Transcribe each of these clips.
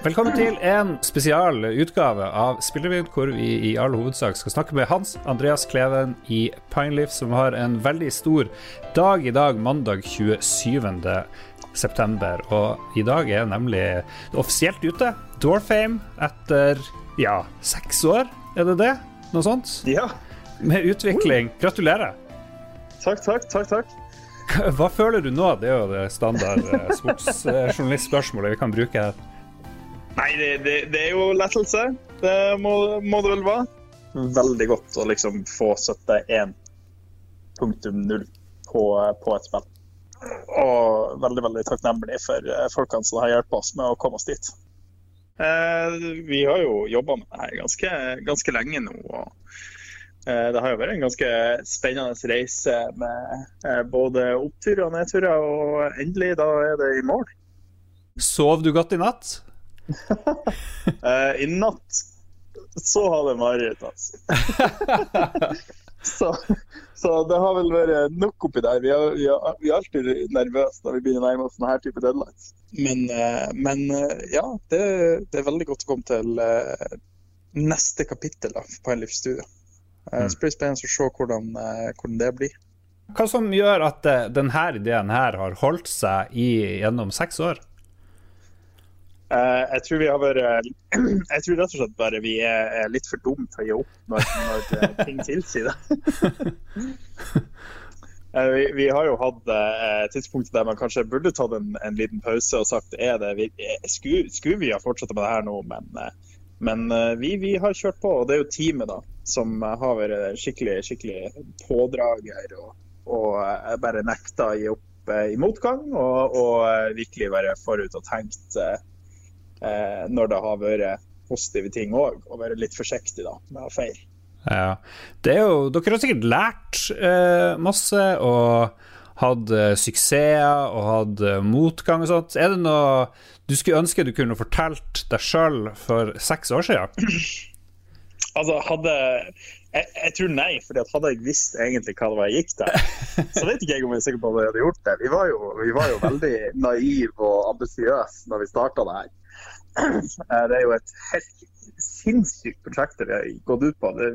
Velkommen til en spesial utgave av Spillrevyen, hvor vi i all hovedsak skal snakke med Hans Andreas Kleven i Pineleaf, som har en veldig stor dag i dag, mandag 27. september. Og i dag er nemlig offisielt ute. Dwarfame etter ja, seks år, er det det? Noe sånt? Ja. Med utvikling. Gratulerer. Takk, takk, takk. takk. Hva føler du nå? Det er jo det standard eh, sportsjournalistspørsmålet vi kan bruke her. Nei, det, det, det, er jo lettelse. Det må, må, det vel være. Veldig godt å liksom få 71.0 på, på et spill. Og veldig veldig takknemlig for eh, folkene som har hjulpet oss med å komme oss dit. Eh, vi har jo jobba med det her ganske, ganske lenge nå. og Eh, det har jo vært en ganske spennende reise med eh, både oppturer og nedturer, og endelig, da er det i mål. Sov du godt i natt? Eh, I natt så hadde jeg mareritt, altså. så, så, det har vel vært nok oppi der. Vi er, vi er, vi er alltid nervøse når vi begynner å nærme oss denne type deadlines. Men, men ja, det, det, er veldig godt å komme til neste kapittel da, på en livsstudie. Mm. Så blir spennende å se hvordan, hvordan, det blir. Hva som gjør at denne ideen her har holdt seg i, gjennom seks år? Uh, jeg tror vi har vært Jeg tror rett og slett bare vi er, litt for dumme til å gi opp når, når ting tilsier det. vi, vi, har jo hatt uh, tidspunkter der man kanskje burde tatt en, en liten pause og sagt er det, vi, skulle, skulle vi ha fortsatt med det her nå, men, men vi, vi, har kjørt på. Og det er jo teamet da, som har vært skikkelig, skikkelig pådrager og, og bare nekta å gi opp eh, i motgang. Og, og eh, virkelig være forut og tenkt eh, når det har vært positive ting òg, og være litt forsiktig da, med å feire. Ja. Det jo, dere har sikkert lært eh, masse og hatt eh, suksesser og hatt eh, motgang og sånt. Er det noe du skulle ønske du kunne fortalt deg sjøl for seks år siden? Altså, hadde jeg, jeg, tror nei, for hadde jeg visst egentlig hva det var jeg gikk til, så vet ikke jeg om jeg er sikker på at jeg hadde gjort det. Vi var jo, vi var jo veldig naive og ambisiøse når vi starta det her. Eh, det er jo et helt sinnssykt prosjekt vi har gått ut på. Det,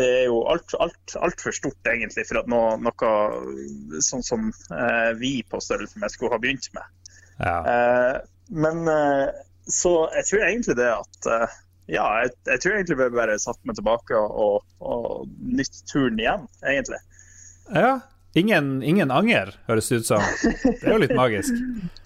det er jo altfor alt, alt for stort egentlig for at noe, noe sånn som eh, vi på størrelse med skulle ha begynt med. Ja. Eh, men eh, så jeg tror egentlig det at eh, ja, jeg, jeg, tror egentlig vi bare satte meg tilbake og, og, og nytt turen igjen, egentlig. Ja. Ingen, ingen anger, høres det ut som. Det er jo litt magisk.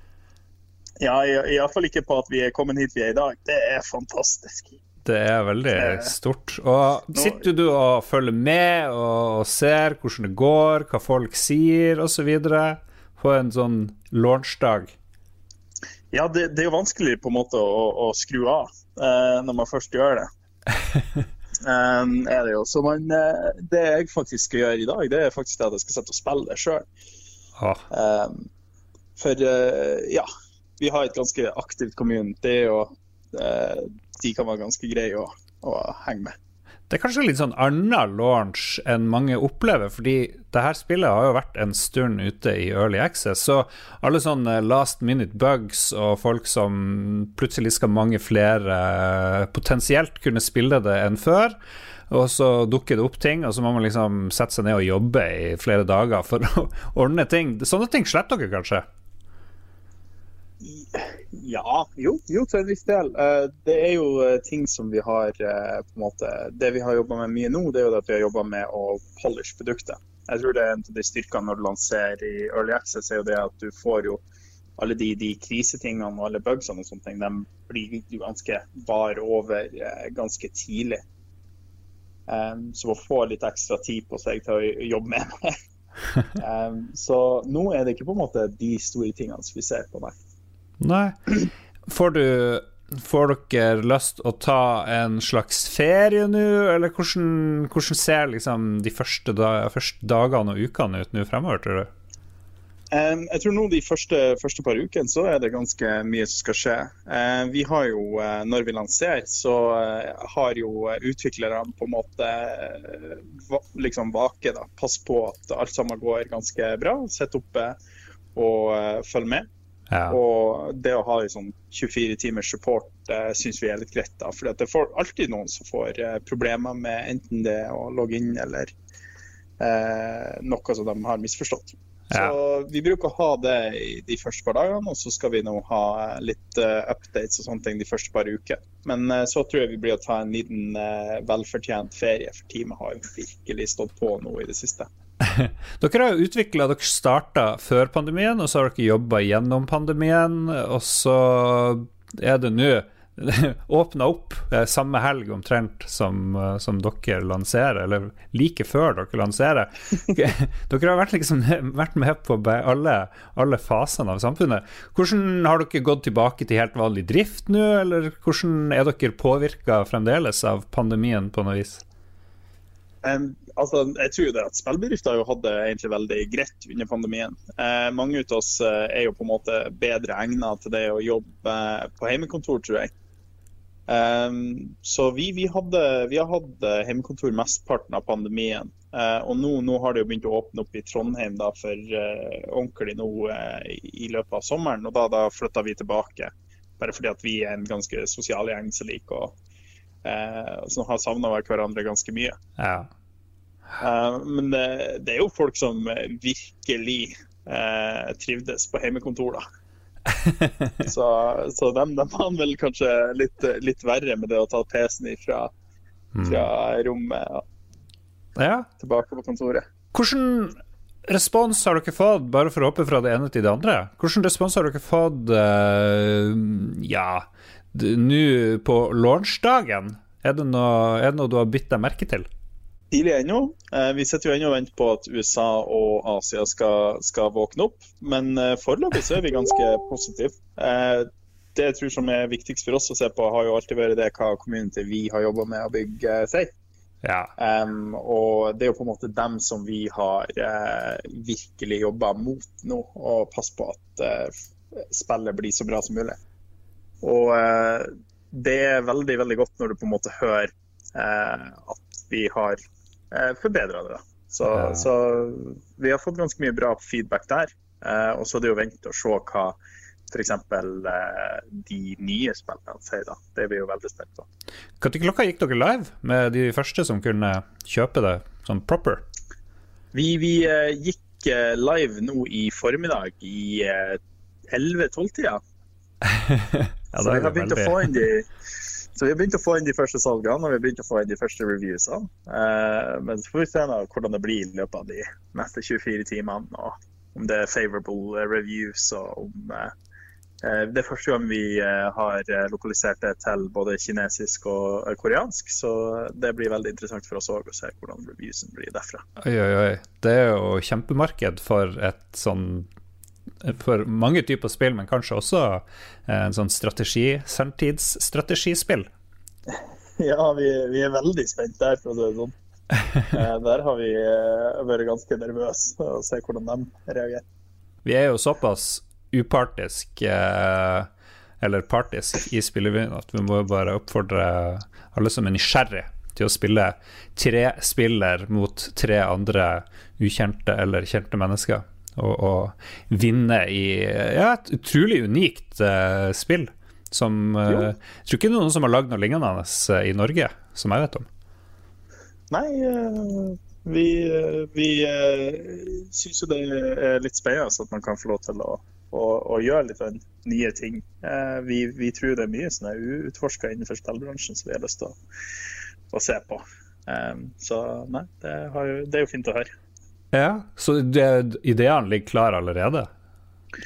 ja, iallfall ikke på at vi er kommet hit vi er i dag. Det er fantastisk. Det er veldig stort. Og Sitter du og følger med og ser hvordan det går, hva folk sier osv. på en sånn launchdag? Ja, det, det, er jo vanskelig på en måte å, å skru av uh, når man først gjør det. um, er det jo. Så man, uh, det jeg faktisk skal gjøre i dag, det er faktisk at jeg skal sette og spille det sjøl. Ah. Um, for uh, ja, vi har et ganske aktivt community, og de kan være ganske greie å, å henge med. Det er kanskje litt sånn annen launch enn mange opplever, fordi det her spillet har jo vært en stund ute i Early Access, så alle sånne last minute bugs og folk som plutselig skal mange flere eh, potensielt kunne spille det enn før, og så dukker det opp ting, og så må man liksom sette seg ned og jobbe i flere dager for å ordne ting. Sånne ting slipper dere kanskje? Ja, jo, jo, til en viss del. Eh, det er jo eh, ting som vi har eh, på en måte, Det vi har jobba med mye nå, det er jo at vi har jobba med å polish produktet. Jeg tror det er en av de styrkene når du lanserer i Early Access, er jo det at du får jo alle de, de krisetingene og alle bugsene og sånne ting, de blir jo ganske bar over ganske tidlig. Um, så å få litt ekstra tid på seg til å jobbe med det. um, så nå er det ikke på en måte de store tingene som vi ser på, nei. Nei. Får du Får dere lyst å ta en slags ferie nå, eller hvordan, hvordan ser liksom de første, dag, første, dagene og ukene ut nå fremover, tror du? Um, jeg tror nå de første, første, par ukene så er det ganske mye som skal skje. Uh, vi har jo, uh, Når vi lanserer, så uh, har jo utviklerne på en måte va liksom vake. da, Pass på at alt sammen går ganske bra. Sett oppe og følg med. Ja. Og det å ha sånn 24 timers support uh, syns vi er litt greit. da, For det er alltid noen som får eh, problemer med enten det å logge inn eller eh, noe som de har misforstått. Ja. Så vi bruker å ha det i de første par dagene, og så skal vi nå ha litt uh, updates og sånne ting de første par uker. Men uh, så tror jeg vi blir å ta en liten uh, velfortjent ferie, for teamet har jo virkelig stått på nå i det siste. dere har jo utvikla Dere starta før pandemien, og så har dere jobba gjennom pandemien, og så er det nå åpna opp eh, samme helg omtrent som, eh, som, dere lanserer, eller like før dere lanserer. dere har vært, liksom, vært med på alle, alle, fasene av samfunnet. Hvordan Har dere gått tilbake til helt vanlig drift nå, eller hvordan er dere påvirka fremdeles av pandemien på noe vis? Um, altså, jeg tror det at Spillbedrifter har jo hatt det egentlig veldig greit under pandemien. Eh, mange av oss eh, er jo på en måte bedre egnet til det å jobbe på hjemmekontor, tror jeg. Um, så vi, vi, hadde, vi, har hatt hjemmekontor mesteparten av pandemien. Uh, og nå, nå, har det jo begynt å åpne opp i Trondheim da, for uh, ordentlig nå uh, i løpet av sommeren. Og da, da flytta vi tilbake. Bare fordi at vi er en ganske sosial gjeng som liker å Som har savna hverandre ganske mye. Ja. men det, det, er jo folk som virkelig trivdes på hjemmekontor, da. så, så de, dem har vel kanskje litt, litt, verre med det å ta PC-en ifra mm. fra rommet og ja. tilbake på kontoret. Hvordan respons har dere fått, bare for å hoppe fra det ene til det andre? Hvordan respons har dere fått uh, ja, nå på launchdagen? Er det, noe, er det noe du har bitt deg merke til? tidlig ennå. Eh, vi sitter jo ennå og venter på at USA og Asia skal, skal våkne opp. Men eh, foreløpig så er vi ganske positive. Eh, det jeg tror som er viktigst for oss å se på, har jo alltid vært det hva community vi har jobba med å bygge seg. Ja. Um, og det er jo på en måte dem som vi har uh, virkelig jobba mot nå, og passe på at uh, spillet blir så bra som mulig. Og eh, det er veldig, veldig godt når du på en måte hører at vi har eh, forbedra det. Så, ja. så, vi har fått ganske mye bra feedback der. Eh, og så er det jo vent og se hva f.eks. Eh, de nye spillene sier. da. Det vi jo veldig spent på. Når klokka gikk dere live med de første som kunne kjøpe det sånn proper? Vi, vi eh, gikk eh, live nå i formiddag i 11-12-tida. ja, så vi har begynt veldig... å få inn de så vi har begynt å få inn de første salgene og vi har begynt å få inn de første reviewsene. Eh, men så får vi se hvordan det blir i løpet av de neste 24 timene. og Om det er favorable eh, reviews og om eh, eh, Det er første gang vi eh, har lokalisert det til både kinesisk og koreansk. Så det blir veldig interessant for oss òg å se hvordan reviewsen blir derfra. Oi, oi, oi. Det er jo kjempemarked for et sånn for mange typer spill, men kanskje også eh, en sånn strategi, sanntidsstrategispill. Ja, vi, vi, er veldig spent der, for å si det sånn. Eh, der har vi eh, vært ganske nervøse og se hvordan de reagerer. Vi er jo såpass upartisk eller partisk i spillevyen at vi må bare oppfordre alle som er nysgjerrige til å spille tre spiller mot tre andre ukjente eller kjente mennesker og, og vinne i ja, et utrolig unikt uh, spill. Som uh, Jeg tror ikke det er noen som har lagd noe lignende uh, i Norge, som jeg vet om. Nei, vi, vi syns jo det er litt spennende at man kan få lov til å, å, å gjøre litt nye ting. Vi, vi, tror det er mye som er uutforska innenfor spillbransjen som vi har lyst til å, å se på. Så nei, det, har, det er jo fint å høre. Ja, Så det, ideene ligger klar allerede?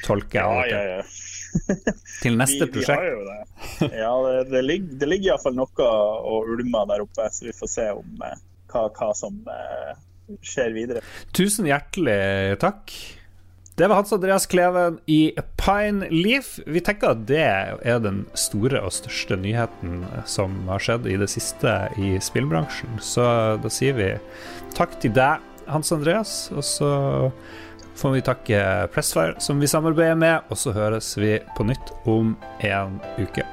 Tolker jeg ja, ja, ja. Til neste vi, prosjekt? Vi har jo det. Ja, det, det ligger, det ligger iallfall noe og ulmer der oppe, så vi får se om eh, hva, hva, som eh, skjer videre. Tusen hjertelig takk. Det var Hans Andreas Kleven i Pine Leaf. Vi tenker at det er den store og største nyheten som har skjedd i det siste i spillbransjen. Så da sier vi takk til deg hans Andreas. Og så får vi takke Pressfire, som vi samarbeider med, og så høres vi på nytt om en uke.